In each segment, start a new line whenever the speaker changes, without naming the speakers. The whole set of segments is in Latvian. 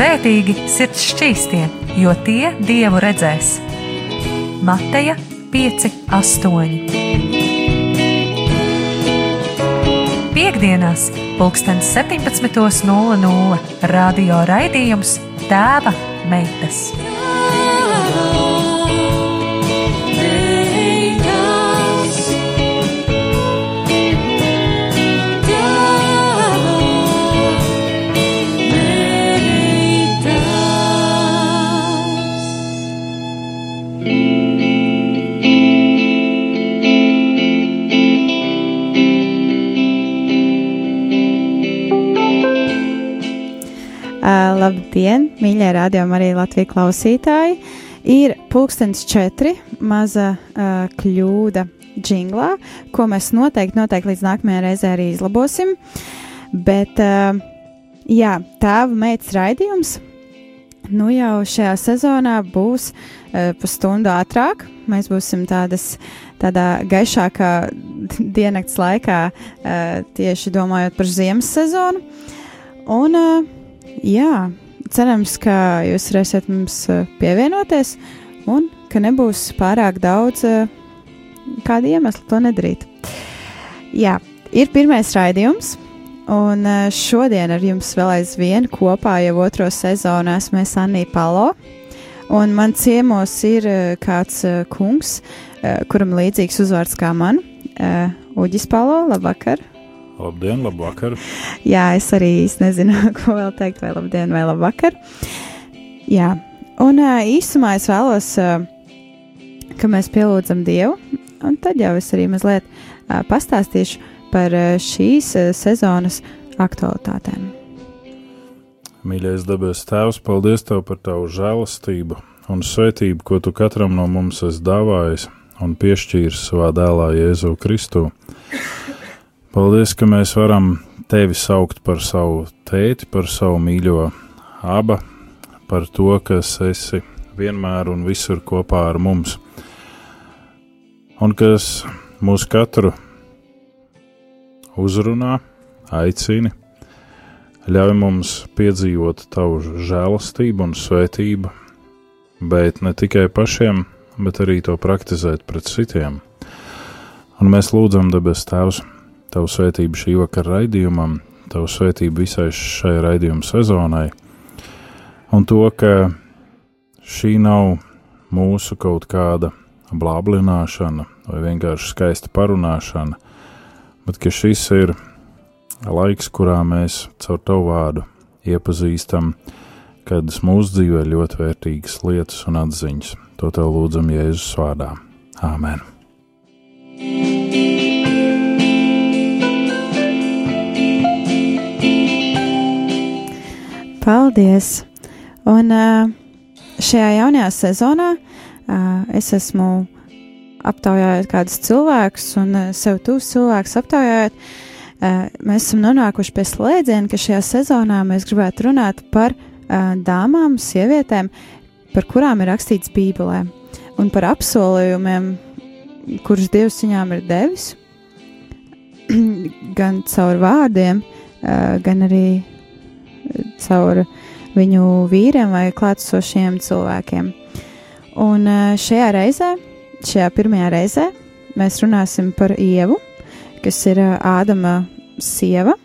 Svētīgi sirds šķīstie, jo tie dievu redzēs. Mateja 5, 8. Piektdienās, pulkstens 17.00 radio raidījums Tēva meitas.
Labdien, mīļie rādījumi, arī Latvijas klausītāji. Ir pulkstenis četri, maza uh, kļūda jinglā, ko mēs noteikti, noteikti līdz nākamajai reizē arī izlabosim. Bet, uh, jā, tēva meitas raidījums nu jau šajā sezonā būs uh, pusstundu ātrāk. Mēs būsim tādas, tādā gaišākā diennakts laikā, uh, tieši domājot par ziemas sezonu. Un, uh, jā, cerams, ka jūs varēsiet mums uh, pievienoties un ka nebūs pārāk daudz uh, kādu iemeslu to nedarīt. Jā, ir pirmais raidījums. Un uh, šodien ar jums vēl aizvien kopā jau otro sezonu esmu es Anī Palo. Un man ciemos ir kāds kungs, kuram līdzīgs uzvārds kā man, Uģis Palo. Labvakar!
Labdien, labvakar!
Jā, es arī īsti nezinu, ko vēl teikt, vai labdien, vai labvakar. Jā, un īsumā es vēlos, ka mēs pielūdzam Dievu, un tad jau es arī mazliet pastāstīšu par šīs sezonas aktualitātēm.
Mīļais debes Tēvs, paldies Tev par Tavu žēlastību un svētību, ko Tu katram no mums esi dāvājis un piešķīris savā dēlā Jēzu Kristu. Paldies, ka mēs varam Tevi saukt par savu tēti, par savu mīļo abu, par to, kas esi vienmēr un visur kopā ar mums, un kas mūs katru uzrunā, aicina, ļauj mums piedzīvot Tavu žēlastību un svētību, bet ne tikai pašiem, bet arī to praktizēt pret citiem. Un mēs lūdzam, debes Tēvs, Tavu svētību šī vakara raidījumam, Tavu svētību visai šai raidījuma sezonai, un to, ka šī nav mūsu kaut kāda blāblināšana vai vienkārši skaista parunāšana, bet ka šis ir laiks, kurā mēs caur Tavu vārdu iepazīstam kādas mūsu dzīvē ļoti vērtīgas lietas un atziņas. To Tev lūdzam Jēzus vārdā. Āmen!
Paldies! Un šajā jaunajā sezonā es esmu aptaujājot kādus cilvēkus un sev tūs cilvēkus aptaujājot. Mēs esam nonākuši pie slēdziena, ka šajā sezonā mēs gribētu runāt par dāmām, sievietēm, par kurām ir rakstīts Bībelē, un par apsolījumiem, kurus Dievs viņām ir devis, gan caur vārdiem, gan arī caur viņu vīriem vai klātsošiem cilvēkiem. Un šajā reizē, šajā pirmajā reizē, mēs runāsim par Ievu, kas ir Ādama sieva,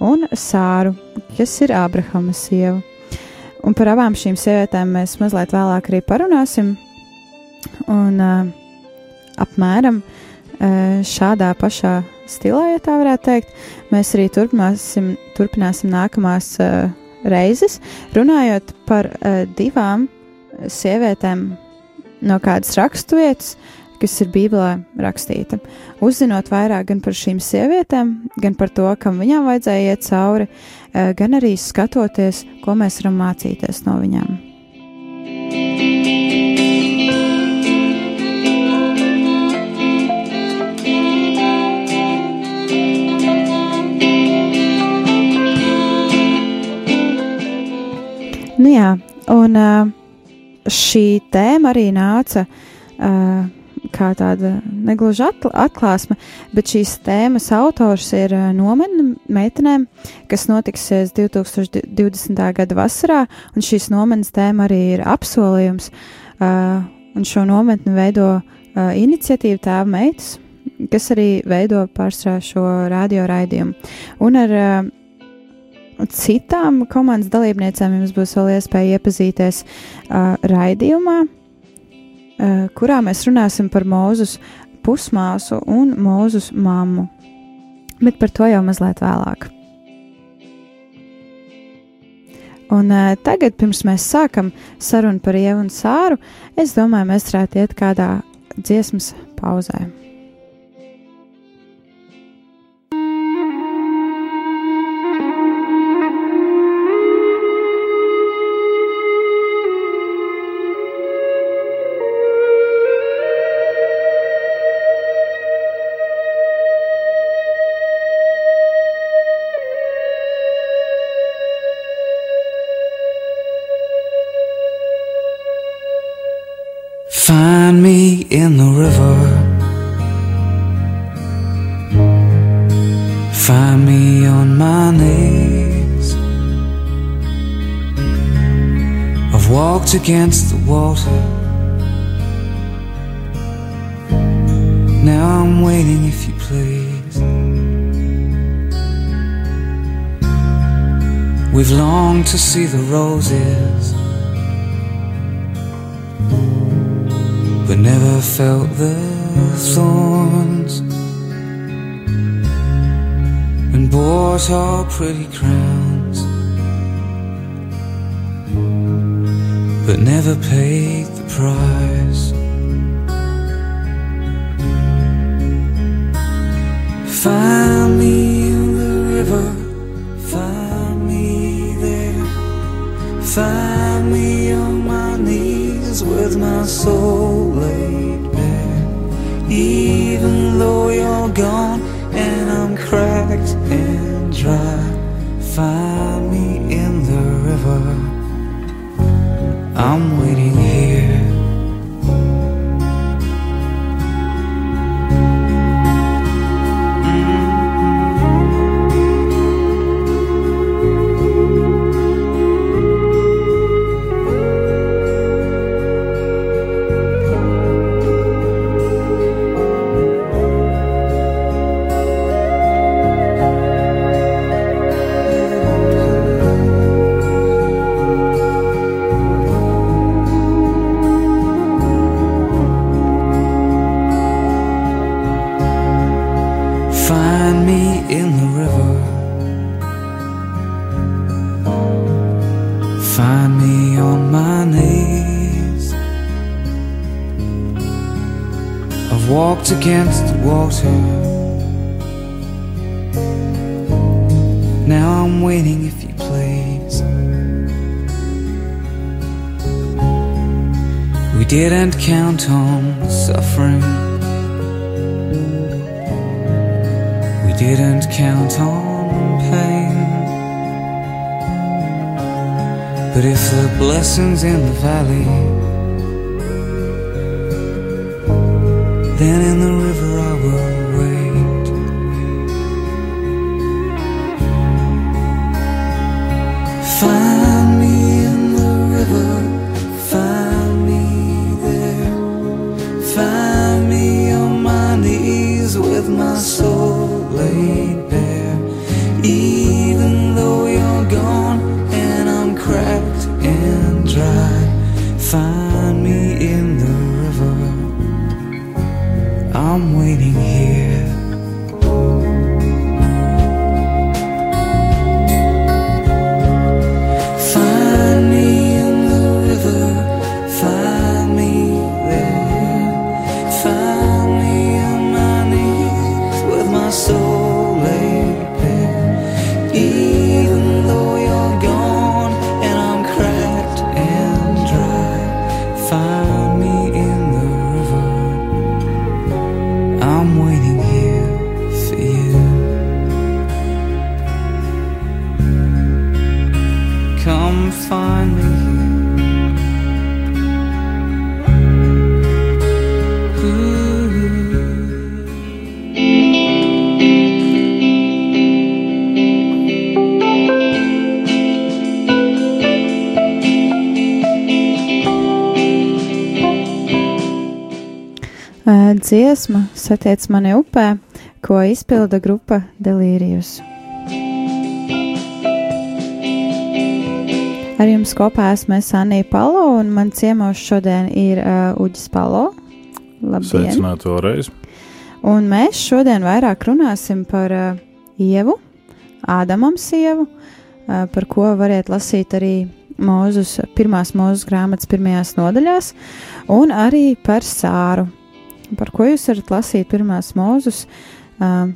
un Sāru, kas ir Ābrahama sieva. Un par abām šīm sievietēm mēs mazliet vēlāk arī parunāsim. Un uh, apmēram uh, šādā pašā stilā, ja tā varētu teikt, mēs arī turpināsim, turpināsim nākamās uh, reizes, runājot par uh, divām sievietēm no kādas raksturvietas, kas ir Bībelē rakstīta. Uzzinot vairāk gan par šīm sievietēm, gan par to, kam viņām vajadzēja iet cauri, uh, gan arī skatoties, ko mēs varam mācīties no viņām. Nu jā, un uh, šī tēma arī nāca uh, kā tāda negluži atklāsme, bet šīs tēmas autors ir nometne meitenēm, kas notiksies 2020. gada vasarā, un šīs nometnes tēma arī ir apsolījums, un šo nometni veido iniciatīva tēva meitas, kas arī veido pārstrā šo radio raidījumu. Un ar citām komandas dalībniecēm jums būs vēl iespēja iepazīties uh, raidījumā, uh, kurā mēs runāsim par Mūzus pusmāsu un Mūzus mammu. Bet par to jau mazliet vēlāk. Un uh, tagad, pirms mēs sākam sarunu par Ievu un Sāru, es domāju, mēs varētu iet kādā dziesmas pauzē.
River. Find me on my knees. I've walked against the water. Now I'm waiting if you please. We've longed to see the roses. Never felt the thorns and bought our pretty crowns, but never paid the price. Find me in the river, find me there, find me on with my soul laid bare. Even though you're gone and I'm cracked and dry, find the. Now I'm waiting if you please. We didn't count on suffering. We didn't count on pain. But if the blessings in the valley, then in the river
dziesma Satiec mani upē, ko izpilda grupa Delīrijus. Ar jums kopā esmu es Anija Palo, un man ciemos šodien ir uh, Uģis Palo. Labdien!
Sveicināt vēlreiz.
Un mēs šodien vairāk runāsim par uh, ievu, Ādamam sievu, uh, par ko variet lasīt arī mūzus, pirmās mūzes grāmatas pirmajās nodaļās, un arī par sāru, par ko jūs varat lasīt pirmās mūzus uh,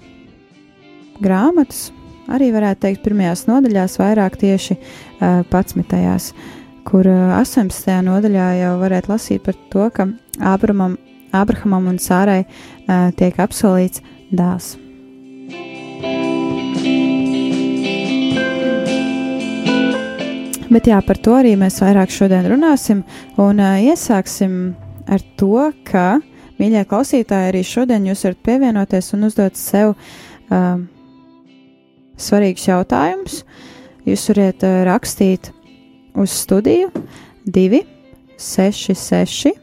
grāmatas, arī varētu teikt pirmajās nodaļās, vairāk tieši uh, 11. kur uh, 18. nodaļā jau varētu lasīt par to, ka Ābramam, Ābrahamam un Sārai uh, tiek apsolīts dēls. Bet jā, par to arī mēs vairāk šodien runāsim un uh, iesāksim ar to, ka, mīļie klausītāji, arī šodien jūs varat pievienoties un uzdot sev uh, svarīgus jautājumus. Jūs varat uh, rakstīt uz studiju 2, 6, 6,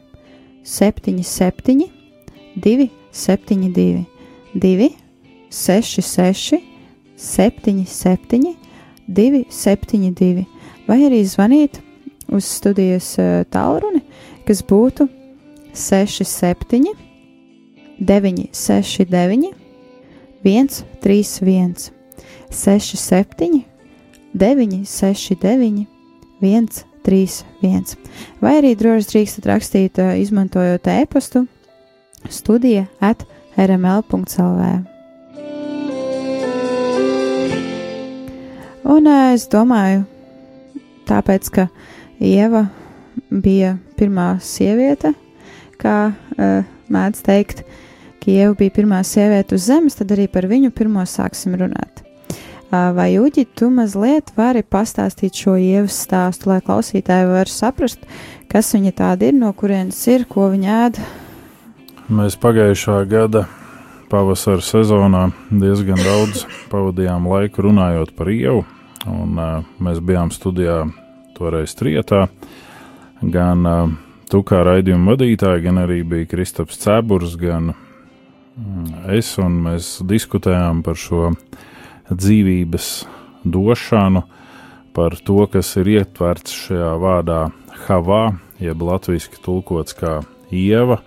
7, 7, 2, 7, 2, 2, 6, 6, 7, 7, 2, 7, 2, vai arī zvanīt uz studijas uh, tālruni, kas būtu 67, 9, 6, 9, 1, 3, 1, 6, 7, 9, 6, 9, 1, 3, 1. Vai arī droši drīkstat rakstīt, uh, izmantojot e-pastu studija at rml.clv. Un uh, es domāju, tāpēc, ka Ieva bija pirmā sieviete, kā uh, mēdz teikt, ka Ieva bija pirmā sieviete uz zemes, tad arī par viņu pirmo sāksim runāt. Uh, vai Uģi, tu mazliet vari pastāstīt šo Ievas stāstu, lai klausītāji var saprast, kas viņa tāda ir, no kurienes ir, ko viņa ēda?
Mēs pagājušā gada pavasara sezonā diezgan daudz pavadījām laiku runājot par ievu. Un, uh, mēs bijām studijā toreiz trietā. Gan uh, tu kā raidījuma vadītāja, gan arī bija Kristaps Cēburs, gan mm, es, un mēs diskutējām par šo dzīvības došanu, par to, kas ir ietverts šajā vārdā Havā, jeb latviešu tulkots kā Ieva.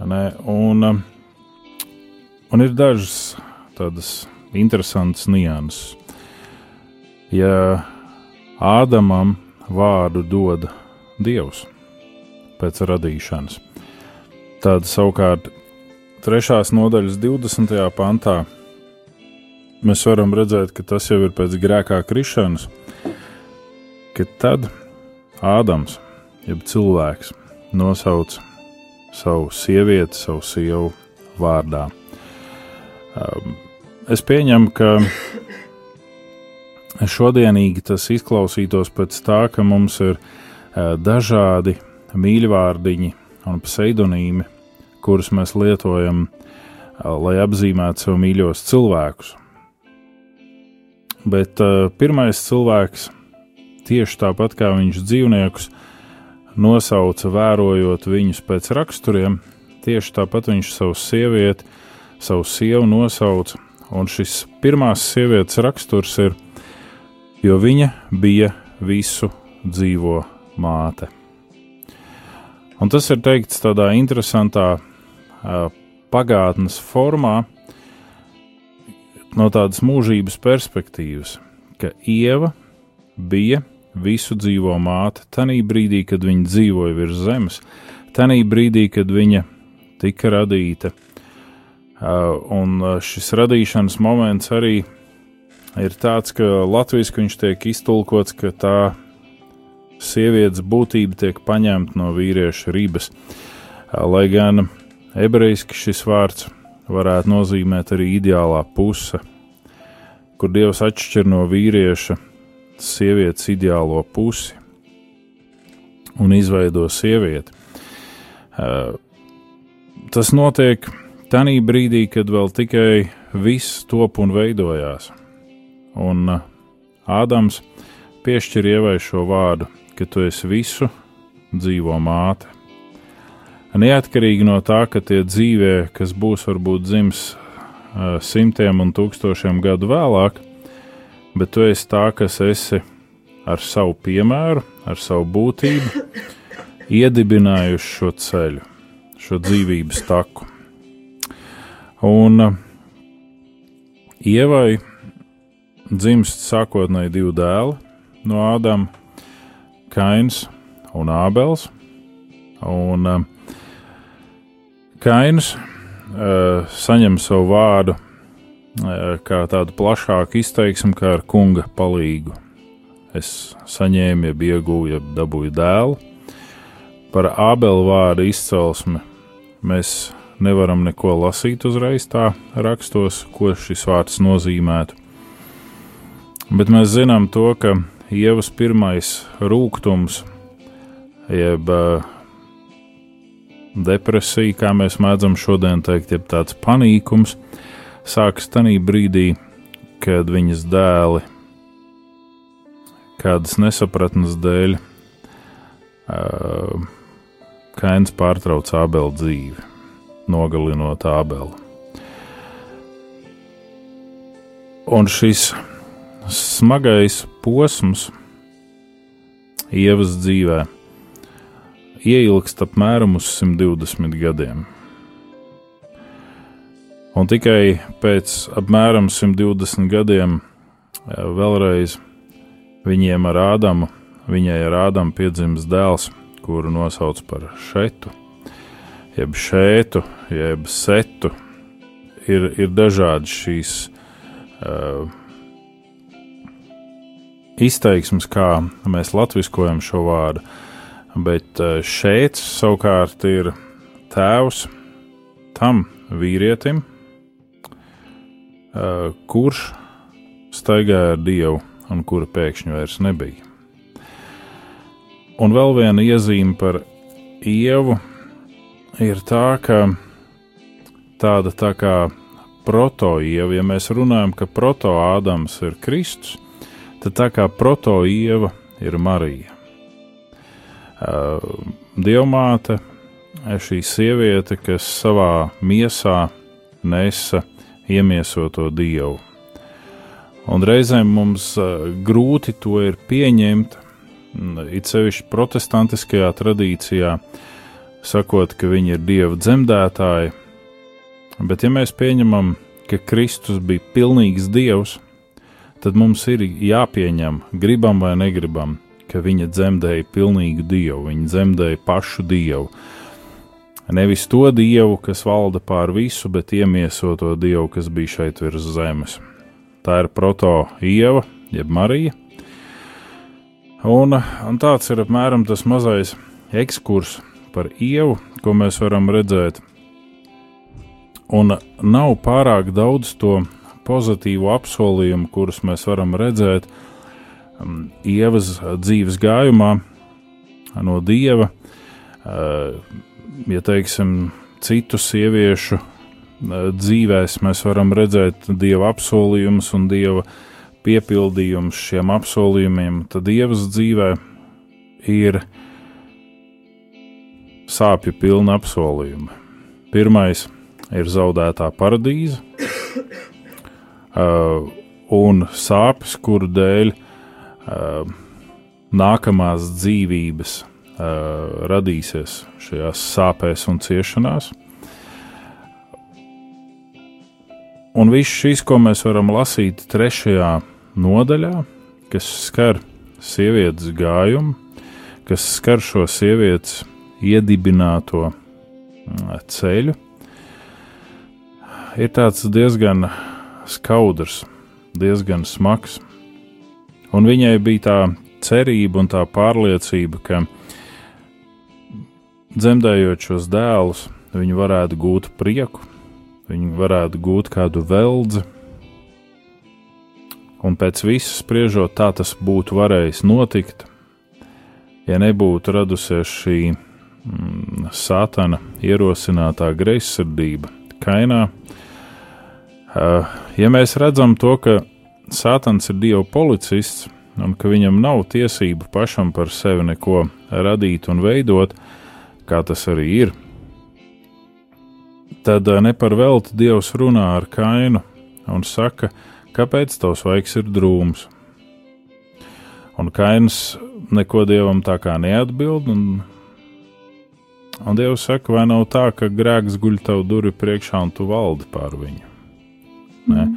Ne? Un, un ir dažas tādas interesantas nianses. Ja Ādamam vārdu dod Dievs pēc radīšanas. Tad savukārt trešās nodaļas 20. pantā mēs varam redzēt, ka tas jau ir pēc grēkā krišanas, ka tad Ādams, jeb cilvēks, nosauc savu sievieti, savu sievu vārdā. Um, es pieņemu, ka šodienīgi tas izklausītos pēc tā, ka mums ir uh, dažādi mīļvārdiņi un pseidonīmi, kurus mēs lietojam, uh, lai apzīmētu sev mīļos cilvēkus. Bet uh, pirmais cilvēks, tieši tāpat kā viņš dzīvniekus, nosauca vērojot viņus pēc raksturiem, tieši tāpat viņš savu sievieti, savu sievu nosauca, un šis pirmās sievietes raksturs ir jo viņa bija visu dzīvo māte. Un tas ir teikts tādā interesantā uh, pagātnes formā, no tādas mūžības perspektīvas, ka Ieva bija visu dzīvo māte tajā brīdī, kad viņa dzīvoja virs zemes, tajā brīdī, kad viņa tika radīta. Un šis radīšanas moments arī ir tāds, ka latviešu viņš tiek iztulkots, ka tā sievietes būtība tiek paņemta no vīrieša ribas. Lai gan ebrejiski šis vārds varētu nozīmēt arī ideālā puse, kur Dievs atšķir no vīrieša sievietes ideālo pusi un izveido sievieti. Tas notiek tajā brīdī, kad vēl tikai viss top un veidojās un Ādams piešķir ievai šo vārdu, ka tu esi visu dzīvo māte. Neatkarīgi no tā, ka tie dzīvē, kas būs varbūt dzims uh, simtiem un tūkstošiem gadu vēlāk, bet tu esi tā, kas esi ar savu piemēru, ar savu būtību, iedibinājuši šo ceļu, šo dzīvības taku. Un Ievai dzimst sākotnēji divi dēli no Ādama, Kains un Ābels. Un uh, Kains uh, saņem savu vārdu uh, kā tādu plašāku izteiksmu, kā ar kunga palīgu. Es saņēmu, jeb ieguvu, jeb dabūju dēlu. Par Ābela vārdu izcelsmi mēs nevaram neko lasīt uzreiz tā rakstos, ko šis vārds nozīmētu. Bet mēs zinām to, ka Ievas pirmais rūkums, jeb uh, depresija, kā mēs mēdzam šodien teikt, jeb tāds panīkums, sākas tajā brīdī, kad viņas dēli kādas nesapratnes dēļ uh, Kains pārtrauc abeli dzīvi nogalinot abeli. Un šis smagais posms ievas dzīvē ieilgst apmēram uz 120 gadiem. Un tikai pēc apmēram 120 gadiem vēlreiz viņiem ar Ādamu, viņai ar Ādamu piedzims dēls, kuru nosauc par Šetu jeb šētu, jeb setu. Ir, ir dažādi šīs uh, izteiksmes, kā mēs latviskojam šo vārdu, bet uh, šeit savukārt ir tēvs tam vīrietim, uh, kurš staigāja ar Dievu un kura pēkšņi vairs nebija. Un vēl viena iezīme par ievu ir tā, ka tāda tā kā protoieva, ja mēs runājam, ka protoādams ir Kristus, tad tā kā protoieva ir Marija. Dievmāte, šī sieviete, kas savā miesā nesa iemiesoto dievu. Un reizēm mums grūti to ir pieņemt, it sevišķi protestantiskajā tradīcijā, sakot, ka viņi ir dieva dzemdētāji, bet ja mēs pieņemam, ka Kristus bija pilnīgs dievs, tad mums ir jāpieņem, gribam vai negribam, ka viņa dzemdēja pilnīgu dievu, viņa dzemdēja pašu dievu. Nevis to dievu, kas valda pār visu, bet iemiesoto dievu, kas bija šeit virs zemes. Tā ir proto ieva, jeb Marija. Un, un tāds ir apmēram tas mazais ekskurs par ievu, ko mēs varam redzēt. Un nav pārāk daudz to pozitīvu apsolījumu, kurus mēs varam redzēt um, ievas dzīves gājumā no dieva. Uh, ja teiksim, citu sieviešu uh, dzīvēs mēs varam redzēt dieva apsolījumus un dieva piepildījumus šiem apsolījumiem, tad dievas dzīvē ir sāpju pilni apsolījumi. Pirmais ir zaudētā paradīze, un sāpes, kuru dēļ uh, nākamās dzīvības uh, radīsies šajās sāpēs un ciešanās. Un viss šis, ko mēs varam lasīt trešajā nodaļā, kas skar sievietes gājumu, kas skar šo sievietes iedibināto mm, ceļu, ir tāds diezgan skaudrs, diezgan smags. Un viņai bija tā cerība un tā pārliecība, ka dzemdējot šos dēlus, viņi varētu gūt prieku, viņi varētu gūt kādu veldzi. Un pēc visas spriežot, tā tas būtu varējis notikt, ja nebūtu radusies šī mm, Sātana ierosinātā greizsirdība kainā. Uh, ja mēs redzam to, ka Sātans ir Dieva policists un ka viņam nav tiesību pašam par sevi neko radīt un veidot, kā tas arī ir, tad eh, ne par velti Dievs runā ar kainu un saka, kāpēc tavs vaigs ir drūms. Un kains neko dievam tā kā neatbild, un, un Dievs saka, vai nav tā, ka grēks guļ tev durvju priekšā un tu valdi pār viņu. Ne?
Mhm.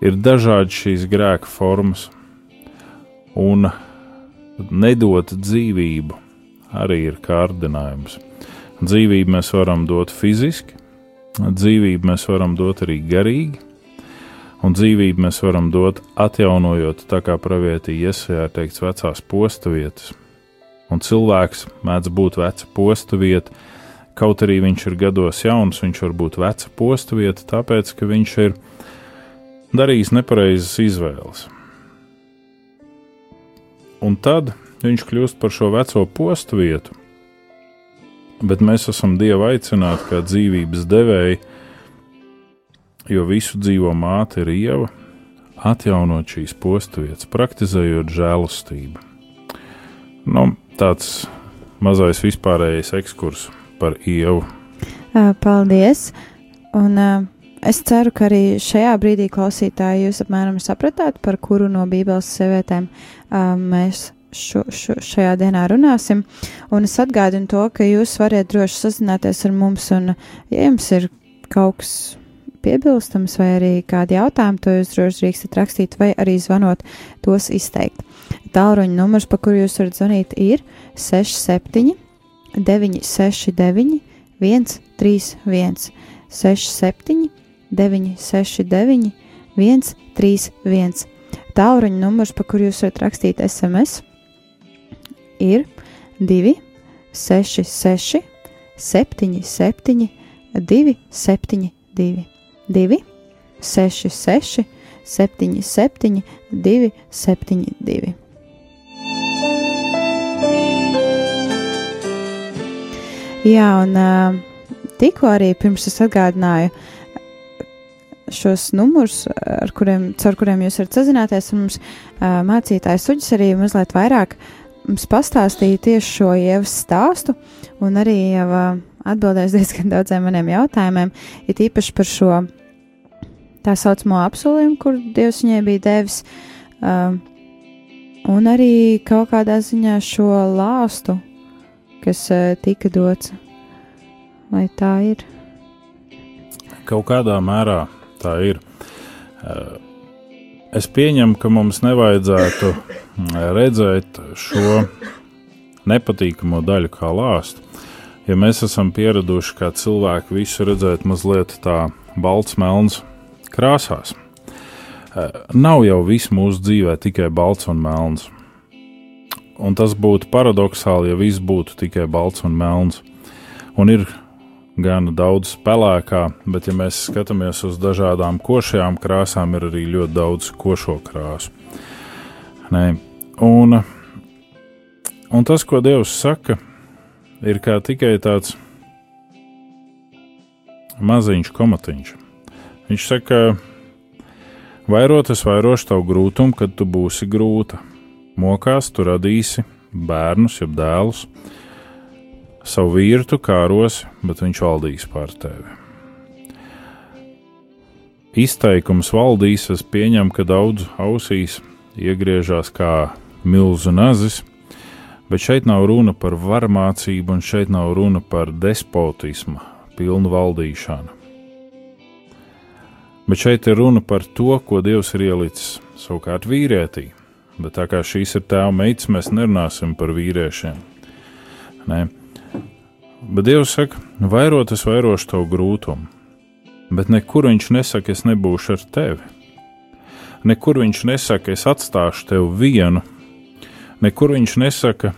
Ir dažādi šīs grēka formas, un nedot dzīvību arī ir kārdinājums. Dzīvību mēs varam dot fiziski, dzīvību mēs varam dot arī garīgi, un dzīvību mēs varam dot atjaunojot, tā kā pravietī iesajā ir teikts, vecās posta vietas. Un cilvēks mēdz būt veca posta vieta, kaut arī viņš ir gados jauns, viņš var būt veca posta vieta, tāpēc ka viņš ir darījis nepareizas izvēles. Un tad viņš kļūst par šo veco postu vietu. Bet mēs esam Dieva aicināti kā dzīvības devēji, jo visu dzīvo māte ir ieva, atjaunot šīs postu vietas, praktizējot žēlastību. Nu, tāds mazais vispārējais ekskurs par ievu.
Paldies! Un ā, es ceru, ka arī šajā brīdī klausītāji jūs apmēram sapratāt, par kuru no Bībeles sievietēm ā, mēs šo, šo, šajā dienā runāsim. Un es atgādinu to, ka jūs varat droši sazināties ar mums, un, ja jums ir kaut kas piebilstams vai arī kādi jautājumi, to jūs droši drīkstat rakstīt vai arī zvanot tos izteikt. Tālruņa numurs, pa kuru jūs varat zvanīt, ir 67 969 131 67 969 131. Tālruņa numurs, pa kuru jūs varat rakstīt SMS, ir 2 6 6 7 7 2 7 2 2 6 6 7 7 2 7 2. Jā, un uh, tikko arī pirms es atgādināju šos numurus, ar kuriem, caur kuriem jūs varat sazināties, un mums uh, mācītājs Uģis arī mazliet vairāk mums pastāstīja tieši šo ievas stāstu, un arī jau uh, atbildēs diezgan daudziem maniem jautājumiem, ir īpaši par šo tā saucamo apsolījumu, kur Dievs viņai bija devis, uh, un arī kaut kādā ziņā šo lāstu, kas uh, tika dots. Vai tā ir?
Kaut kādā mērā tā ir. Eh, Es pieņemu, ka mums nevajadzētu mm, redzēt šo nepatīkamo daļu kā lāstu. Ja mēs esam pieraduši kā cilvēki visu redzēt mazliet tā balts, melns krāsās, Eh, nav jau viss mūsu dzīvē tikai balts un melns. Un tas būtu paradoxāli, ja viss būtu tikai balts un melns. Un ir gan daudz spēlēkā, bet, ja mēs skatāmies uz dažādām košajām krāsām, ir arī ļoti daudz košo krāsu. Nē. Un, un tas, ko Dievs saka, ir tikai tāds maziņš komatiņš. Viņš saka, vairot es vairošu tavu grūtumu, kad tu būsi grūta. Mokās tu radīsi bērnus, jeb dēlus, savu vīru tu kārosi, bet viņš valdīs pār tevi. Izteikums valdīs, es pieņemu, ka daudz ausīs iegriežās kā milzu nazis, bet šeit nav runa par varmācību, un šeit nav runa par despotismu, pilnu valdīšanu. Bet šeit ir runa par to, ko Dievs ir ielicis savukārt vīrietī. Bet tā kā šīs ir tēva meitas, mēs nerunāsim par vīriešiem. Nē. Bet Dievs saka, vairot es vairošu tavu grūtumu, bet nekur viņš nesaka, es nebūšu ar tevi. Nekur viņš nesaka, es atstāšu tevi vienu, nekur viņš nesaka,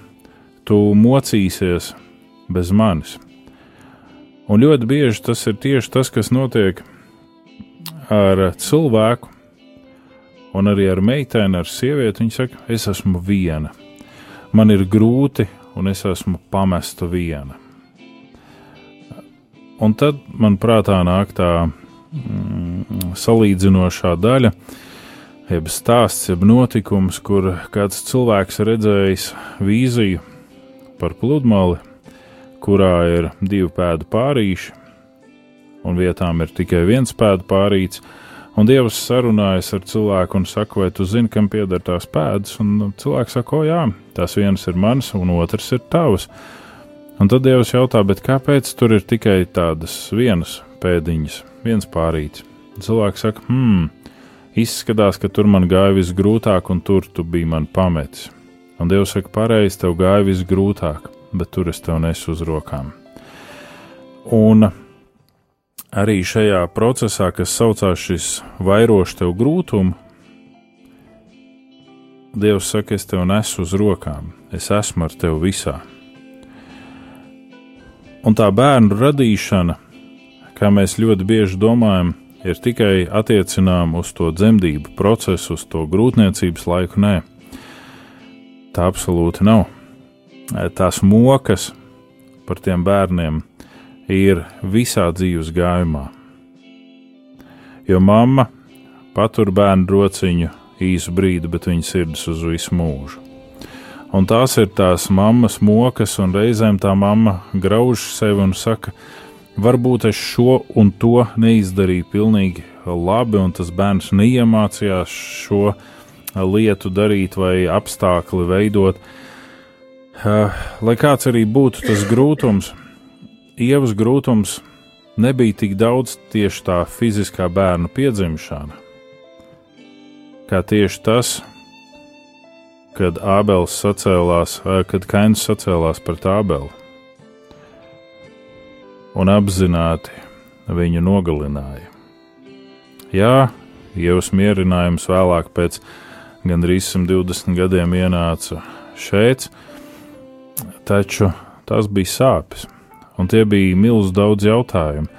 tu mocīsies bez manis. Un ļoti bieži tas ir tieši tas, kas notiek ar cilvēku, un arī ar meiteni, ar sievieti. Viņa saka, es esmu viena, man ir grūti, un es esmu pamesta viena. Un tad man prātā nāk tā mm, salīdzinošā daļa, jeb stāsts, jeb notikums, kur kāds cilvēks redzējis vīziju par pludmali, kurā ir divu pēdu pārīši, un vietām ir tikai viens pēdu pārīts. Un Dievs sarunājas ar cilvēku un saka, vai tu zini, kam pieder tās pēdas? Un cilvēks saka, o jā, tās vienas ir manas, un otrs ir tavas. Un tad Dievs jautā, kāpēc tur ir tikai tādas vienas pēdiņas, viens pārīts? Cilvēks saka, hmm, izskatās, ka tur man gāja visgrūtāk, un tur tu biji man pametis. Un Dievs saka, pareizi, tev gāja visgrūtāk, bet tur es tev nesu uz rokām. Un arī šajā procesā, kas saucās šis vairošs tev grūtumu, Dievs saka, es tev nesu uz rokām, es esmu ar tevi visā. Un tā bērnu radīšana, kā mēs ļoti bieži domājam, ir tikai attiecinām uz to dzemdību procesu, uz to grūtniecības laiku. Nē, tā absolūti nav. Tās mokas par tiem bērniem ir visā dzīves gājumā. Jo mamma patur bērnu rociņu īsu brīdi, bet viņa sirds uz visu mūžu. Un tās ir tās mammas mokas, un reizēm tā mamma grauž sevi un saka, varbūt es šo un to neizdarīju pilnīgi labi, un tas bērns neiemācījās šo lietu darīt vai apstākli veidot. Lai kāds arī būtu tas grūtums, ievas grūtums nebija tik daudz tieši tā fiziskā bērna piedzimšana, kā tieši tas, kad Ābels sacēlās, kad Kains sacēlās pret Ābeli un apzināti viņu nogalināja. Jā, Ievas mierinājums vēlāk pēc gandrīz 120 gadiem ienāca šeit, taču tas bija sāpes un tie bija milz daudz jautājumu.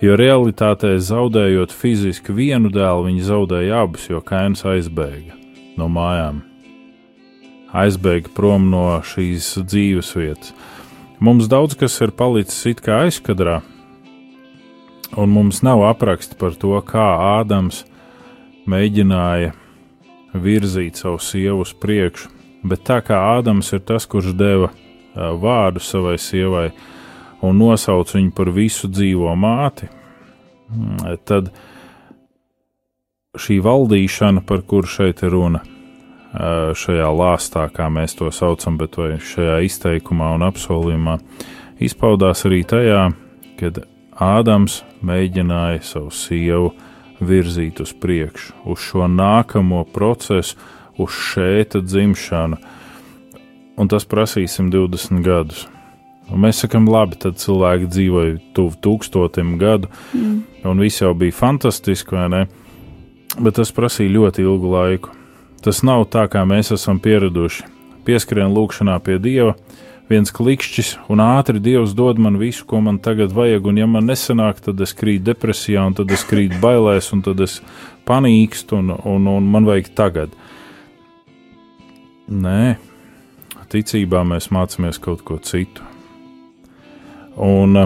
Jo realitātē zaudējot fiziski vienu dēlu, viņi zaudēja abus, jo kains aizbēga no mājām. Aizbēga prom no šīs dzīves vietas. Mums daudz kas ir palicis it kā aizkadrā, un mums nav apraksti par to, kā Ādams mēģināja virzīt savu sievu uz priekšu, bet tā kā Ādams ir tas, kurš deva vārdu savai sievai, un nosauc viņu par visu dzīvo māti, tad šī valdīšana, par kuru šeit ir runa, šajā lāstā, kā mēs to saucam, bet vai šajā izteikumā un apsolījumā, izpaudās arī tajā, kad Ādams mēģināja savu sievu virzīt uz priekšu, uz šo nākamo procesu, uz šēta dzimšanu, un tas prasīja 120 gadus. Un mēs sakām, labi, tad cilvēki dzīvoja tuvu tūkstotim gadu, mm. un viss jau bija fantastiski, vai ne? Bet tas prasīja ļoti ilgu laiku. Tas nav tā, kā mēs esam pieraduši. Pieskrien lūkšanā pie Dieva, viens klikšķis, un ātri Dievs dod man visu, ko man tagad vajag, un ja man nesanāk, tad es krītu depresijā, un tad es krītu bailēs, un tad es panīkstu, un, un, un man vajag tagad. Nē, ticībā mēs mācāmies kaut ko citu. Un,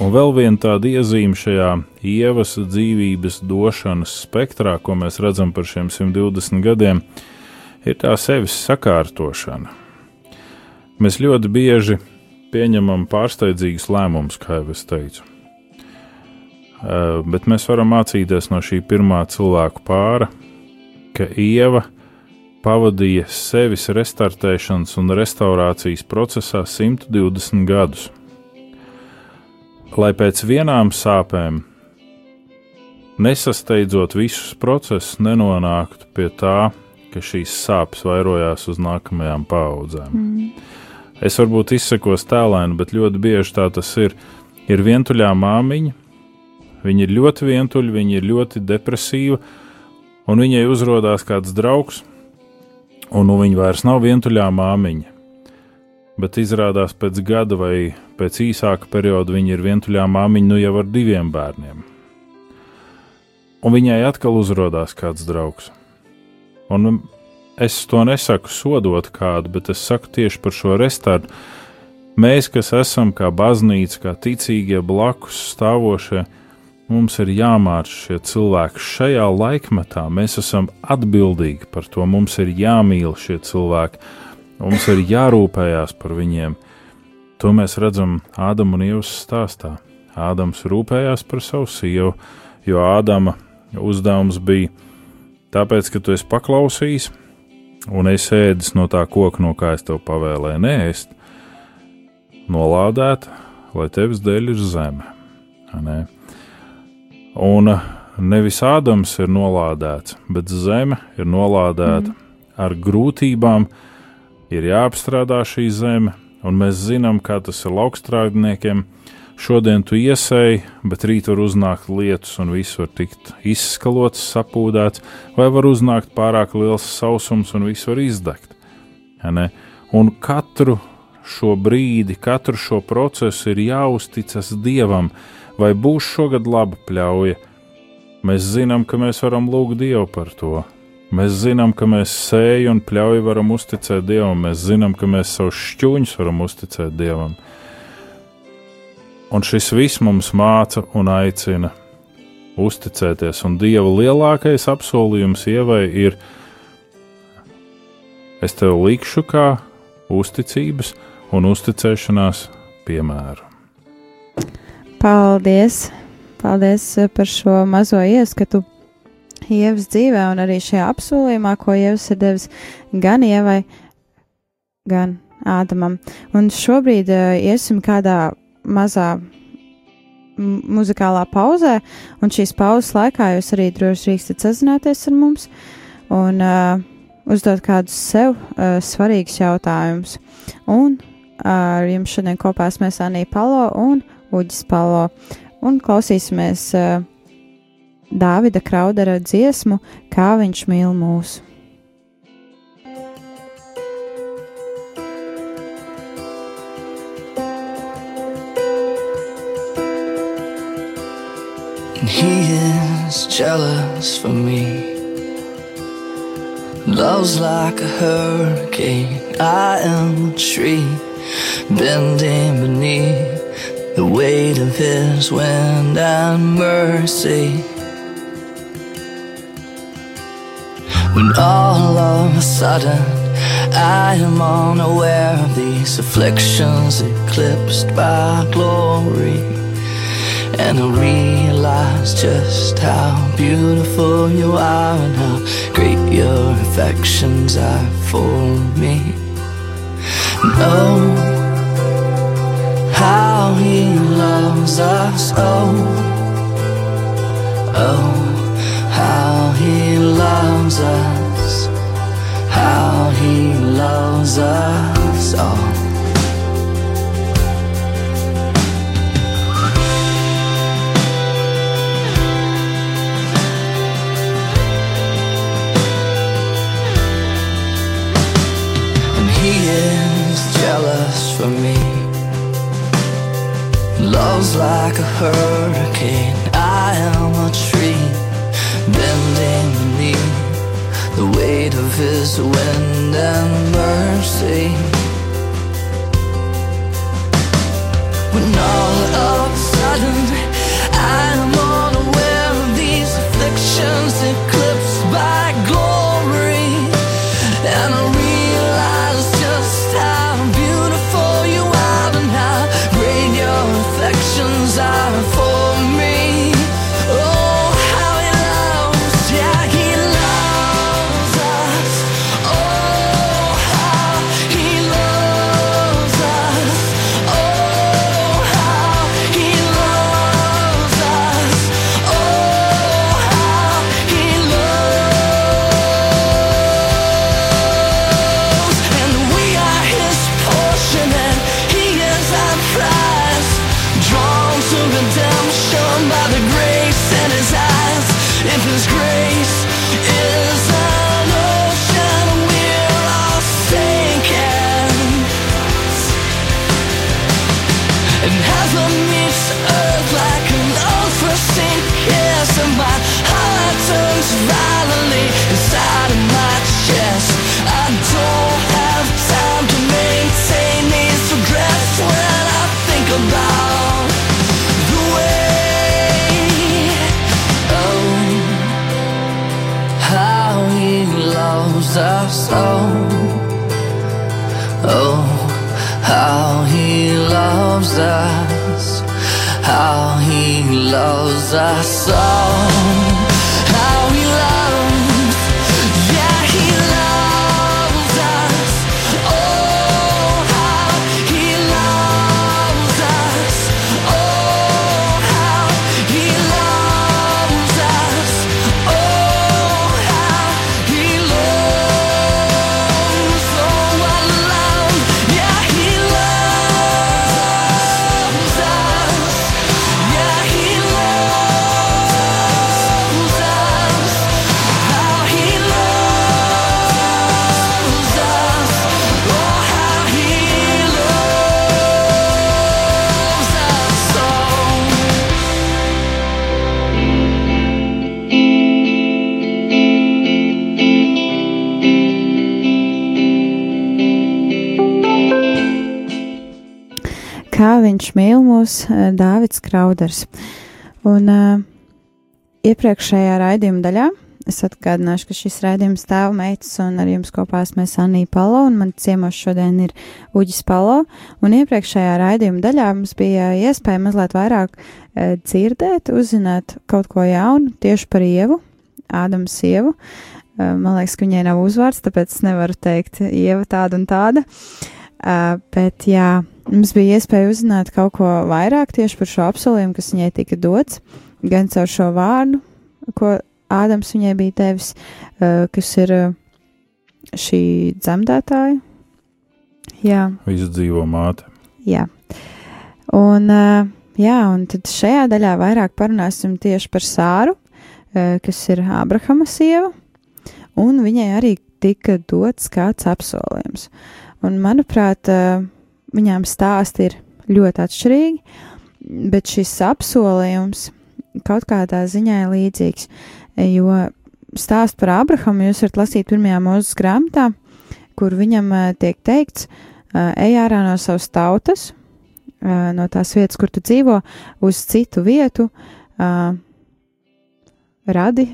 un vēl viena tāda iezīme šajā ievas dzīvības došanas spektrā, ko mēs redzam par šiem 120 gadiem, ir tā sevis sakārtošana. Mēs ļoti bieži pieņemam pārsteidzīgus lēmumus, kā jau es teicu. Bet mēs varam mācīties no šī pirmā cilvēku pāra, ka ieva pavadīja sevis restartēšanas un restaurācijas procesā 120 gadus. Lai pēc vienām sāpēm, nesasteidzot visus procesus, nenonāktu pie tā, ka šīs sāpes vairojās uz nākamajām paudzēm. Mm. Es varbūt izsakos tēlēni, bet ļoti bieži tā tas ir. Ir vientuļā māmiņa, viņa ir ļoti vientuļa, viņa ir ļoti depresīva, un viņai uzrādās kāds draugs, un nu viņa vairs nav vientuļā māmiņa. Bet izrādās pēc gada vai pēc īsāka perioda viņa ir vientuļā māmiņa nu jau ar diviem bērniem. Un viņai atkal uzrādās kāds draugs. Un es to nesaku sodot kādu, bet es saku tieši par šo restartu. Mēs, kas esam kā baznīca, kā ticīgie blakus stāvošie, Mums ir jāmāca šie cilvēki šajā laikmetā. Mēs esam atbildīgi par to. Mums ir jāmīl šie cilvēki, mums ir jārūpējās par viņiem. To mēs redzam Ādama un Ievas stāstā. Ādams rūpējās par savu sievu, jo Ādama uzdevums bija tāpēc, ka tu esi paklausījis un es ēdis no tā koka, no kā es tev pavēlēju nēst, nolādēt, lai tevis dēļ ir zeme. Ne? Un nevis Ādams ir nolādēts, bet zeme ir nolādēta mm. ar grūtībām, ir jāapstrādā šī zeme, un mēs zinām, kā tas ir laukstrādniekiem. Šodien tu iesēji, bet rīt var uznākt lietus, un viss var tikt izskalots, sapūdēts, vai var uznākt pārāk liels sausums, un viss var izdegt. Ja un katru šo brīdi, katru šo procesu ir jāuzticas Dievam, vai būs šogad laba pļauja. Mēs zinām, ka mēs varam lūgt Dievu par to. Mēs zinām, ka mēs sēju un pļauju varam uzticēt Dievam, mēs zinām, ka mēs savus šķūņus varam uzticēt Dievam. Un šis viss mums māca un aicina uzticēties, un Dieva lielākais apsolījums ievai ir: Es tev likšu kā uzticības un uzticēšanās piemēru.
Paldies! Paldies eh, par šo mazo ieskatu Ievas dzīvē un arī šajā apsolījumā, ko Ievas ir devis gan Ievai, gan Ādamam. Un šobrīd uh, iesim kādā mazā muzikālā pauzē, un šīs pauzes laikā jūs arī droši drīkstat sazināties ar mums un uh, uzdot kādus sev uh, svarīgus jautājumus. Un ar jums šodien kopā esmu Anī Palo un Uģis Palo, un klausīsimies uh, Dāvida Kraudera dziesmu, kā viņš mīl mūsu.
He is jealous for me. Love's like a hurricane. I am a tree bending beneath the weight of his wind and mercy. When all of a sudden I am unaware of these afflictions eclipsed by glory. And I realize just how beautiful you are and how great your affections are for me. Oh, how he loves us, oh, oh how he loves us, how he loves us all. And he is jealous for me. Love's like a hurricane. I am a tree bending beneath the weight of his wind and mercy. When all
mūs, eh, Dāvids Krauders. Un uh, iepriekšējā raidījuma daļā es atgādināšu, ka šis raidījums tēva meitas un ar jums kopā esmu es Anija Palo un man ciemos šodien ir Uģis Palo. Un iepriekšējā raidījuma daļā mums bija iespēja mazliet vairāk uh, dzirdēt, uzzināt kaut ko jaunu tieši par Ievu, Ādamu sievu. Uh, man liekas, ka viņai nav uzvārds, tāpēc es nevaru teikt Ieva tāda un tāda. Uh, bet jā, mums bija iespēja uzzināt kaut ko vairāk tieši par šo apsolījumu, kas viņai tika dots, gan caur šo vārdu, ko Ādams viņai bija devis, uh, kas ir uh, šī dzemdētāja. Jā,
Visu dzīvo māte.
jā. Un, uh, jā, un tad šajā daļā vairāk parunāsim tieši par Sāru, uh, kas ir Ābrahama sieva, un viņai arī tika dots kāds apsolījums. Un, manuprāt, viņām stāsti ir ļoti atšķirīgi, bet šis apsolījums kaut kādā ziņā ir līdzīgs, jo stāst par Abrahamu jūs varat lasīt pirmajā mūzes grāmatā, kur viņam tiek teikts, ej ārā no savas tautas, no tās vietas, kur tu dzīvo, uz citu vietu, radi,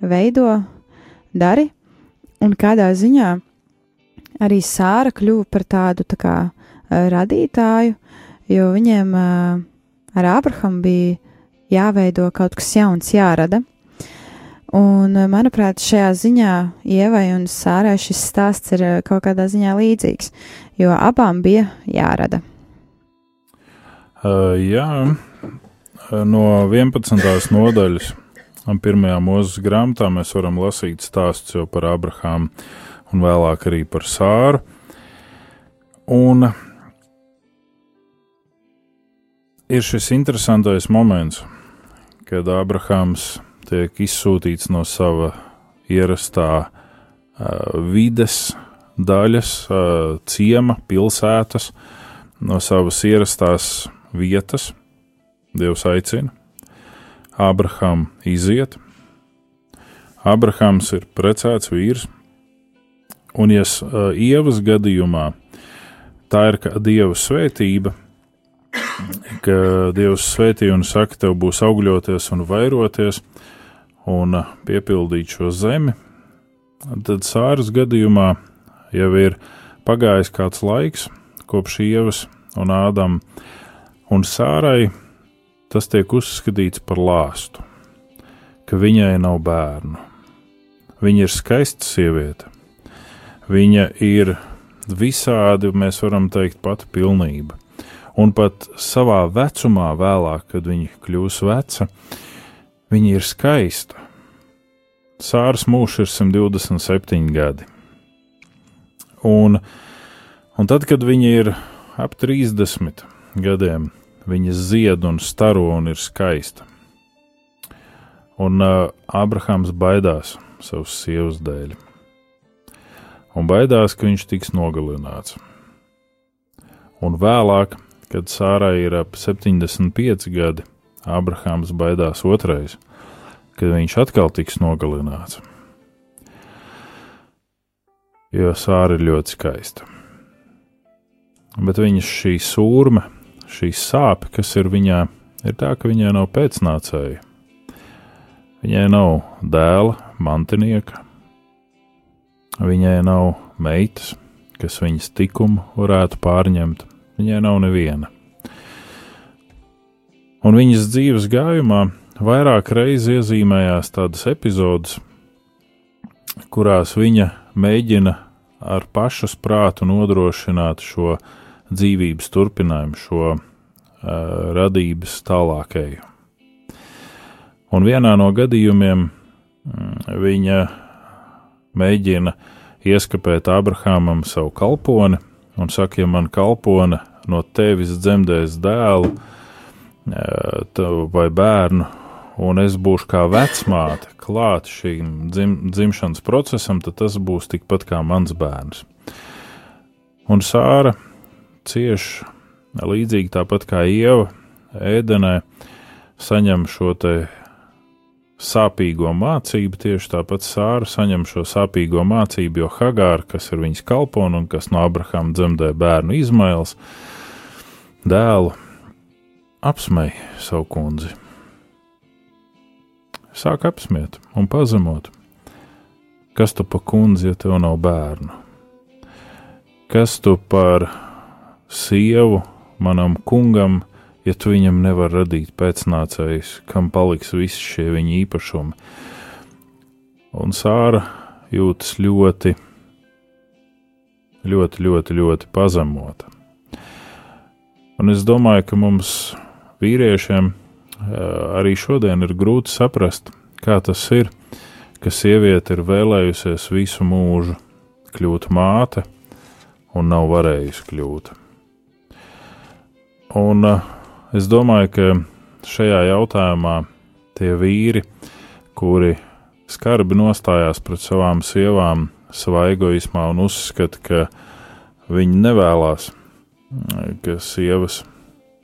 veido, dari, un kādā ziņā arī Sāra kļuva par tādu tā kā uh, radītāju, jo viņiem uh, ar Abrahamu bija jāveido kaut kas jauns, jārada. Un, uh, manuprāt, šajā ziņā Ievai un Sārai šis stāsts ir uh, kaut kādā ziņā līdzīgs, jo abām bija jārada.
Uh, jā, no 11. nodaļas, pirmajā mūzes grāmatā mēs varam lasīt stāstus jau par Abrahāmu un vēlāk arī par Sāru. Un ir šis interesantais moments, kad Abrahāms tiek izsūtīts no sava ierastā uh, vides daļas, uh, ciema, pilsētas, no savas ierastās vietas. Dievs aicina. Abraham iziet. Abrahams ir precēts vīrs, un, ja uh, ievas gadījumā tā ir dieva svētība, ka Dievs svētī un saka, tev būs augļoties un vairoties un piepildīt šo zemi, tad sāras gadījumā jau ir pagājis kāds laiks kopš ievas un ādam, un sārai tas tiek uzskatīts par lāstu, ka viņai nav bērnu. Viņa ir skaista sieviete, viņa ir visādi, mēs varam teikt, pati pilnība. Un pat savā vecumā, vēlāk, kad viņa kļūs veca, viņa ir skaista. Sāras mūžs ir 127 gadi. Un, un tad, kad viņa ir ap 30 gadiem, viņa zied un staro un ir skaista. Un uh, Abrahams baidās savas sievas dēļ. Un baidās, ka viņš tiks nogalināts. Un vēlāk, kad Sārai ir ap 75 gadi, Abrahams baidās otrais, kad viņš atkal tiks nogalināts. Jo Sāra ir ļoti skaista. Bet viņas šī sūrme, šī sāpe, kas ir viņā, ir tā, ka viņai nav pēcnācēja. Viņai nav dēla, mantinieka, viņai nav meitas, kas viņas tikumu varētu pārņemt. Viņai nav neviena. Un viņas dzīves gājumā vairāk reizes iezīmējās tādas epizodes, kurās viņa mēģina ar pašas prātu nodrošināt šo dzīvības turpinājumu, šo uh, radības tālākēju. Un vienā no gadījumiem mm, viņa mēģina ieskapēt Abrahamam savu kalponi un saka, ja man kalpone no tevis dzemdēs dēlu vai bērnu, un es būšu kā vecmāte klāt šīm dzim, dzimšanas procesam, tad tas būs tikpat kā mans bērns. Un Sāra cieši līdzīgi tāpat kā Ieva ēdenē saņem šo te sāpīgo mācību, tieši tāpat Sāra saņem šo sāpīgo mācību, jo Hagāra, kas ir viņas kalpona un kas no Abrahama dzemdē bērnu Izmails, dēlu, apsmēja savu kundzi sāk apsmiet un pazemot. Kas tu pa kundzi, ja tev nav bērnu? Kas tu par sievu manam kungam, ja tu viņam nevar radīt pēcnācējus, kam paliks visi šie viņa īpašumi? Un Sāra jūtas ļoti, ļoti, ļoti, ļoti pazemota. Un es domāju, ka mums, vīriešiem, arī šodien ir grūti saprast, kā tas ir, ka sieviete ir vēlējusies visu mūžu kļūt māte un nav varējusi kļūt. Un es domāju, ka šajā jautājumā tie vīri, kuri skarbi nostājās pret savām sievām, savā egoismā un uzskata, ka viņi nevēlas, ka sievas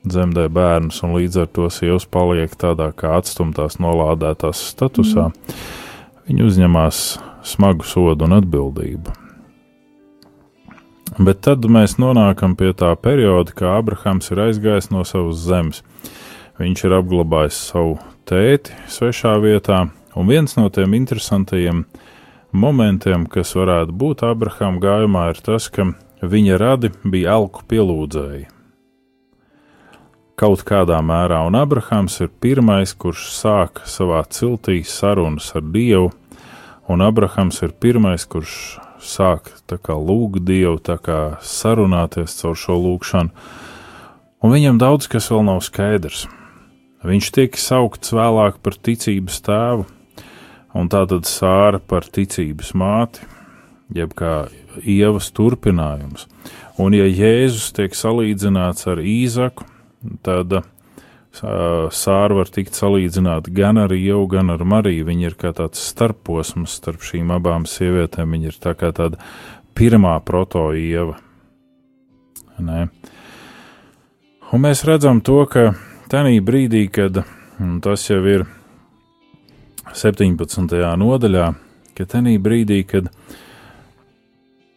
dzemdē bērnus, un līdz ar to sievas paliek tādā kā atstumtās, nolādētās statusā, mm. viņi uzņemās smagu sodu un atbildību. Bet tad mēs nonākam pie tā perioda, kad Abrahams ir aizgājis no savas zemes. Viņš ir apglabājis savu tēti svešā vietā, un viens no tiem interesantajiem momentiem, kas varētu būt Abrahama gājumā, ir tas, ka viņa radi bija elku pielūdzēji kaut kādā mērā, un Abrahams ir pirmais, kurš sāk savā ciltī sarunas ar Dievu, un Abrahams ir pirmais, kurš sāk lūgt Dievu, sarunāties caur šo lūgšanu, un viņam daudz kas vēl nav skaidrs. Viņš tiek saukts vēlāk par ticības tēvu, un tātad sāra par ticības māti, jeb kā ievas turpinājums. Un ja Jēzus tiek salīdzināts ar Īzaku, tad sāra var tikt salīdzināta gan ar Ievu, gan ar Mariju. Viņa ir kā tāds starposms starp šīm abām sievietēm. Viņa ir tā kā tāda pirmā proto-ieva. Nē. Un mēs redzam to, ka tajā brīdī, kad tas jau ir 17. nodaļā, ka tajā brīdī, kad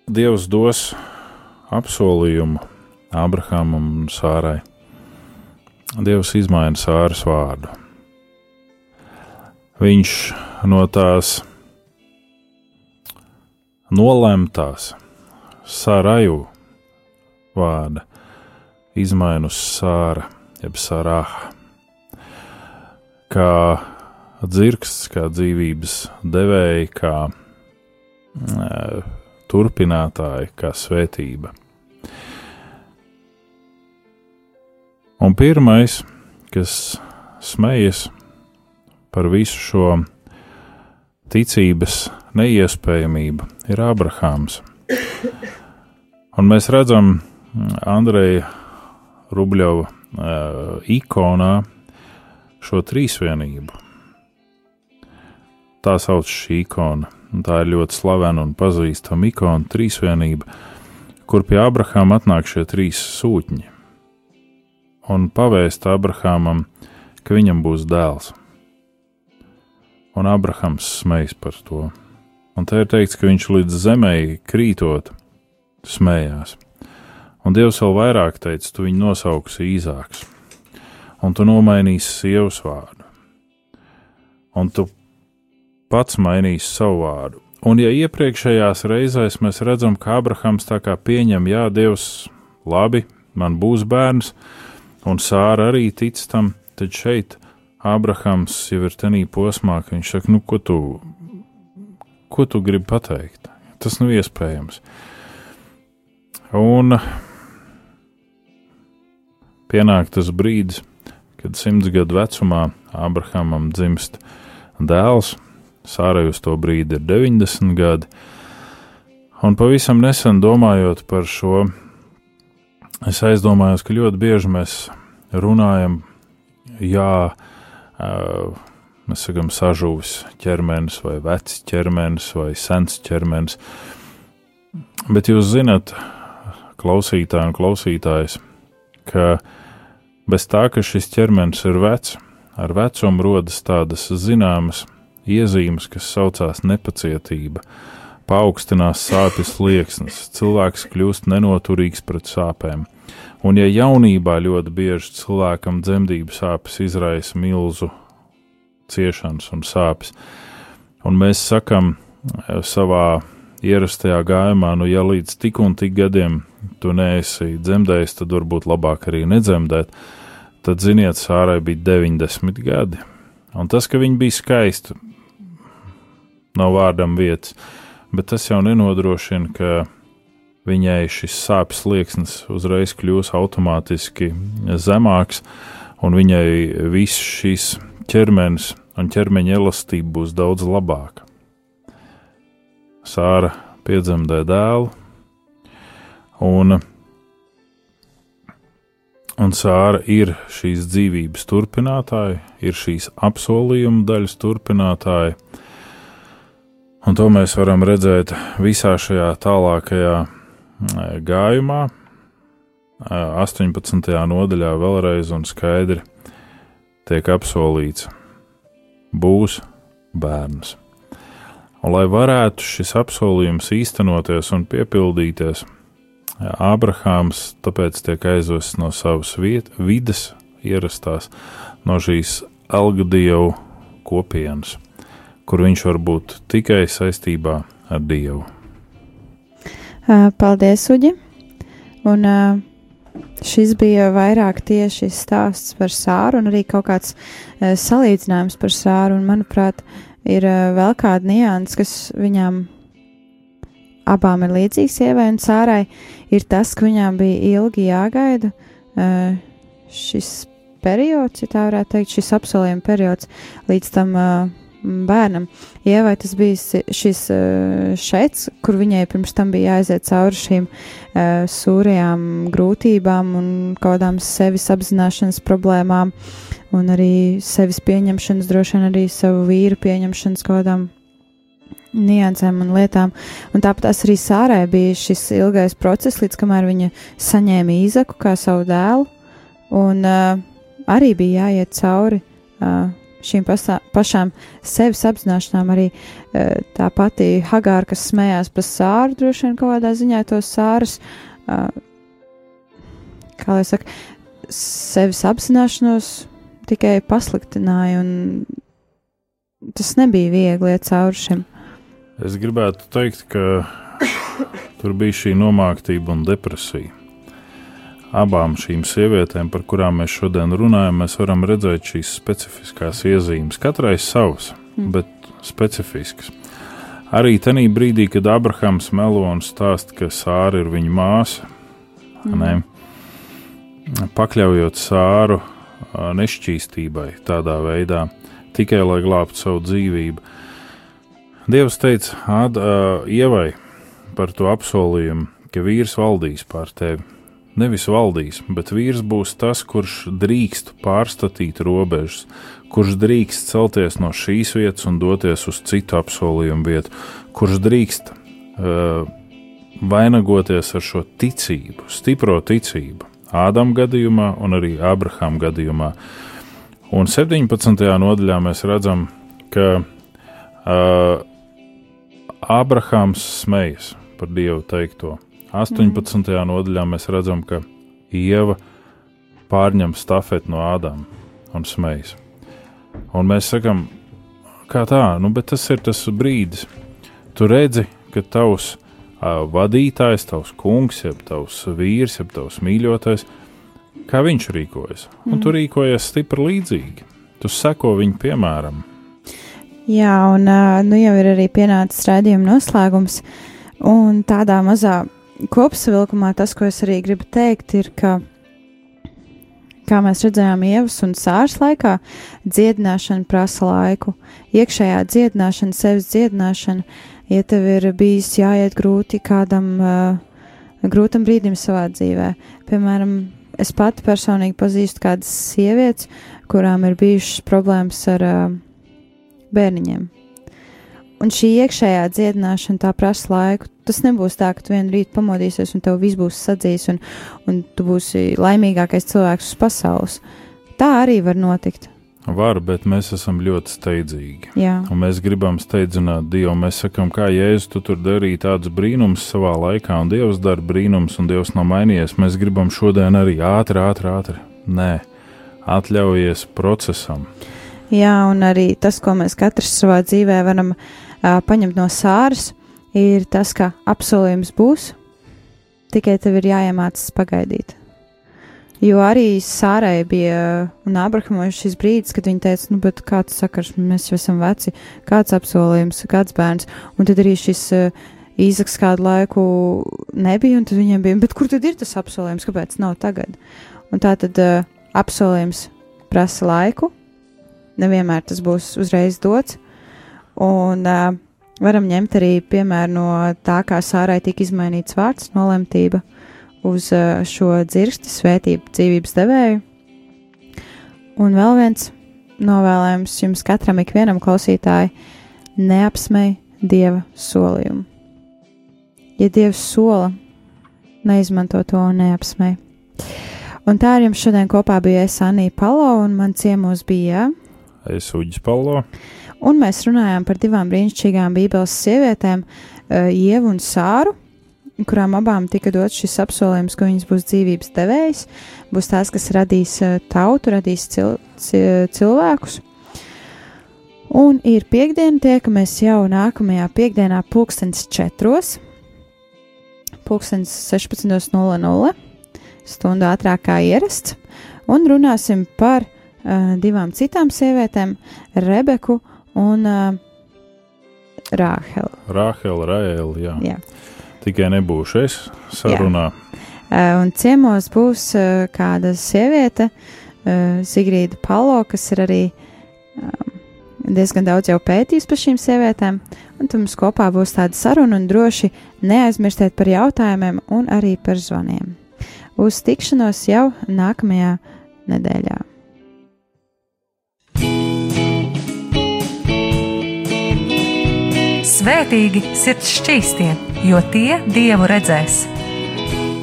Dievs dos apsolījumu Abrahamam un Sārai, Dievs izmaina sāras vārdu. Viņš no tās nolemtās saraju vārda izmaina uz sāra, jeb sārāha. Kā dzirksts, kā dzīvības devēja, kā e, turpinātāja, kā svētība. Un pirmais, kas smejas par visu šo ticības neiespējamību, ir Abrahāms. Un mēs redzam Andreja Rubļova uh, ikonā šo trīsvienību. Tā sauc šī ikona. Tā ir ļoti slavena un pazīstama ikona, trīsvienība, kur pie Abrahāma atnāk šie trīs sūtņi un pavēst Abrahamam, ka viņam būs dēls. Un Abrahams smejas par to. Un te ir teikts, ka viņš līdz zemē krītot, smējās. Un Dievs vēl vairāk teica, tu viņu nosauksi īzāks, un tu nomainīsi sievas vārdu, un tu pats mainīsi savu vārdu. Un ja iepriekšējās reizēs mēs redzam, ka Abrahams tā kā pieņem, jā, Dievs, labi, man būs bērns, un Sāra arī tic tam, tad šeit Ābrahams jau ir tenī posmā, ka viņš saka, nu, ko tu, ko tu gribi pateikt? Tas nav iespējams. Un pienāk tas brīdis, kad simts gadu vecumā Ābrahamam dzimst dēls, Sārai uz to brīdi ir 90 gadi, un pavisam nesen domājot par šo, es aizdomājos, ka ļoti bieži mēs runājam, jā, mēs sakām, sažuvis ķermenis, vai vecs ķermenis, vai sens ķermenis. Bet jūs zinat, klausītāji un klausītājs, ka bez tā, ka šis ķermenis ir vecs, ar vecumu rodas tādas zināmas iezīmes, kas saucās nepacietība, paaugstinās sāpes slieksnis, cilvēks kļūst nenoturīgs pret sāpēm. Un, ja jaunībā ļoti bieži cilvēkam dzemdību sāpes izraisa milzu ciešanas un sāpes, un mēs sakam eh, savā ierastajā gājumā, nu, ja līdz tik un tik gadiem tu neesi dzemdējis, tad varbūt labāk arī nedzemdēt, tad ziniet, Sārai bija 90 gadi. Un tas, ka viņa bija skaista, nav vārdam vietas, bet tas jau nenodrošina, ka viņai šis sāpes slieksnis uzreiz kļūs automātiski zemāks, un viņai viss šis ķermenis un ķermeņa elastība būs daudz labāka. Sāra piedzemdē dēlu, un, un Sāra ir šīs dzīvības turpinātāja, ir šīs apsolījuma daļas turpinātāja, un to mēs varam redzēt visā šajā tālākajā gājumā, 18. nodaļā vēlreiz un skaidri tiek apsolīts, būs bērns. Un, lai varētu šis apsolījums īstenoties un piepildīties, Ābrahāms tāpēc tiek aizvests no savas viet, vides, ierastās no šīs algadievu kopienas, kur viņš var būt tikai saistībā ar Dievu.
Paldies, Uģi! Un šis bija vairāk tieši stāsts par sāru un arī kaut kāds uh, salīdzinājums par sāru. Un, manuprāt, ir uh, vēl kāda nianses, kas viņām abām ir līdzīgs sievai un sārai, ir tas, ka viņām bija ilgi jāgaida uh, šis periods, ja tā varētu teikt, šis apsolījuma periods līdz tam. Uh, bērnam. Ievai tas bija šis šeit, kur viņai pirms tam bija jāiziet cauri šīm uh, sūrijām grūtībām un kādām sevis apzināšanas problēmām, un arī sevis pieņemšanas, droši vien arī savu vīru pieņemšanas kādām niansēm un lietām. Un tāpat arī Sārai bija šis ilgais process, līdz kamēr viņa saņēma īzaku kā savu dēlu, un uh, arī bija jāiet cauri uh, šīm pasā, pašām sevis apzināšanām arī uh, tā pati Hagāra, kas smējās par sāru, droši vien kaut kādā ziņā tos sārus, uh, kā lai saka, sevis apzināšanos tikai pasliktināja, un tas nebija viegli iet cauri šim.
Es gribētu teikt, ka tur bija šī nomāktība un depresija abām šīm sievietēm, par kurām mēs šodien runājam, mēs varam redzēt šīs specifiskās iezīmes. Katrai savas, mm. bet specifiskas. Arī tajā brīdī, kad Abrahams melo un stāsta, ka Sāra ir viņa māsa, mm. ne, pakļaujot Sāru nešķīstībai tādā veidā, tikai lai glābtu savu dzīvību. Dievs teica uh, Ievai par to apsolījumu, ka vīrs valdīs pār tevi nevis valdīs, bet vīrs būs tas, kurš drīkst pārstatīt robežas, kurš drīkst celties no šīs vietas un doties uz citu apsolījumu vietu, kurš drīkst uh, vainagoties ar šo ticību, stipro ticību, Ādama gadījumā un arī Abrahama gadījumā. Un 17. nodaļā mēs redzam, ka uh, Abrahams smejas par Dievu teikto 18. Mm. nodaļā mēs redzam, ka Ieva pārņem stafeti no Ādama un smejas. Un mēs sakām, kā tā, nu, bet tas ir tas brīdis. Tu redzi, ka tavs uh, vadītājs, tavs kungs, jeb tavs vīrs, jeb tavs mīļotais, kā viņš rīkojas. Un tu rīkojies stipri līdzīgi. Tu seko viņa piemēram.
Jā, un ā, nu jau ir arī pienācis raidījuma noslēgums. Un tādā mazā kopsavilkumā tas, ko es arī gribu teikt, ir, ka, kā mēs redzējām, ievas un sārs laikā, dziedināšana prasa laiku. Iekšējā dziedināšana, sevis dziedināšana, ja tev ir bijis jāiet grūti kādam, uh, grūtam brīdim savā dzīvē. Piemēram, es pati personīgi pazīstu kādas sievietes, kurām ir bijušas problēmas ar uh, bērniņiem. Un šī iekšējā dziedināšana tā prasa laiku. Tas nebūs tā, ka tu vienu rītu pamodīsies un tev viss būs sadzīs un, un tu būsi laimīgākais cilvēks uz pasaules. Tā arī var notikt.
Var, bet mēs esam ļoti steidzīgi.
Jā,
Un mēs gribam steidzināt Dievu. Mēs sakām, kā Jēzus, tu tur darīji tādus brīnumus savā laikā, un Dievs dara brīnumus, un Dievs nav mainījies. Mēs gribam šodien arī ātri, ātri, ātri. Nē, atļaujies procesam.
Jā un arī tas, ko mēs katrs savā dzīvē varam uh, paņemt no sāras, ir tas, ka apsolījums būs, tikai tev ir jāiemācās pagaidīt. Jo arī Sārai bija un Abrahamam šis brīdis, kad viņa teica, nu, bet kāds sakars, mēs jau esam veci, kāds apsolījums, kāds bērns. Un tad arī šis uh, Īzaks kādu laiku nebija, un tad viņiem bija, bet kur tad ir tas apsolījums, kāpēc nav tagad? Un tā tad uh, apsolījums prasa laiku, nevienmēr tas būs uzreiz dots, un uh, varam ņemt arī piemēru no tā, kā Sārai tika izmainīts vārds nolemtība uz uh, šo dzirksti svētību dzīvības devēju. Un vēl viens novēlējums jums katram ikvienam klausītāji - neapsmej Dieva solījumu. Ja Dievs sola, neizmanto to un neapsmej. Un tā ar jums šodien kopā bija es Anija Palo un man ciemos bija,
Es uģis palo.
un mēs runājām par divām brīnišķīgām bībeles sievietēm, uh, Ievu un Sāru, kurām abām tika dots šis apsolījums, ka viņas būs dzīvības devējs, būs tās, kas radīs uh, tautu, radīs cil ci- cilvēkus. Un ir piekdiena, tiekamies jau nākamajā piekdienā, pulkstens četros, pulkstens 16.00, stundu ātrāk kā ierasts, un runāsim par uh, divām citām sievietēm, Rebeku un uh, Rāhelu.
Rāhela, Raēla, jā.
Jā.
Tikai nebūšu es sarunā.
Uh, un ciemos būs kāda sieviete, Zigrīda Palo, kas ir arī diezgan daudz jau pētījusi par šīm sievietēm. Un tad mums kopā būs tāda saruna, un droši neaizmirstiet par jautājumiem un arī par zvaniem. Uz tikšanos jau nākamajā nedēļā.
Svētīgi sirds šķīstie, jo tie dievu redzēs.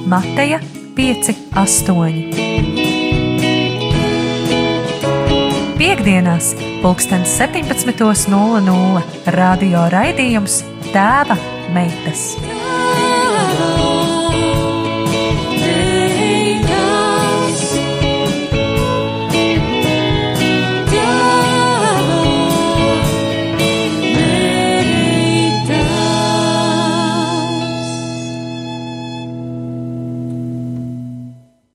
Mateja 5, 8. Piektdienās, pulkstens 17.00 radio raidījums Tēva meitas.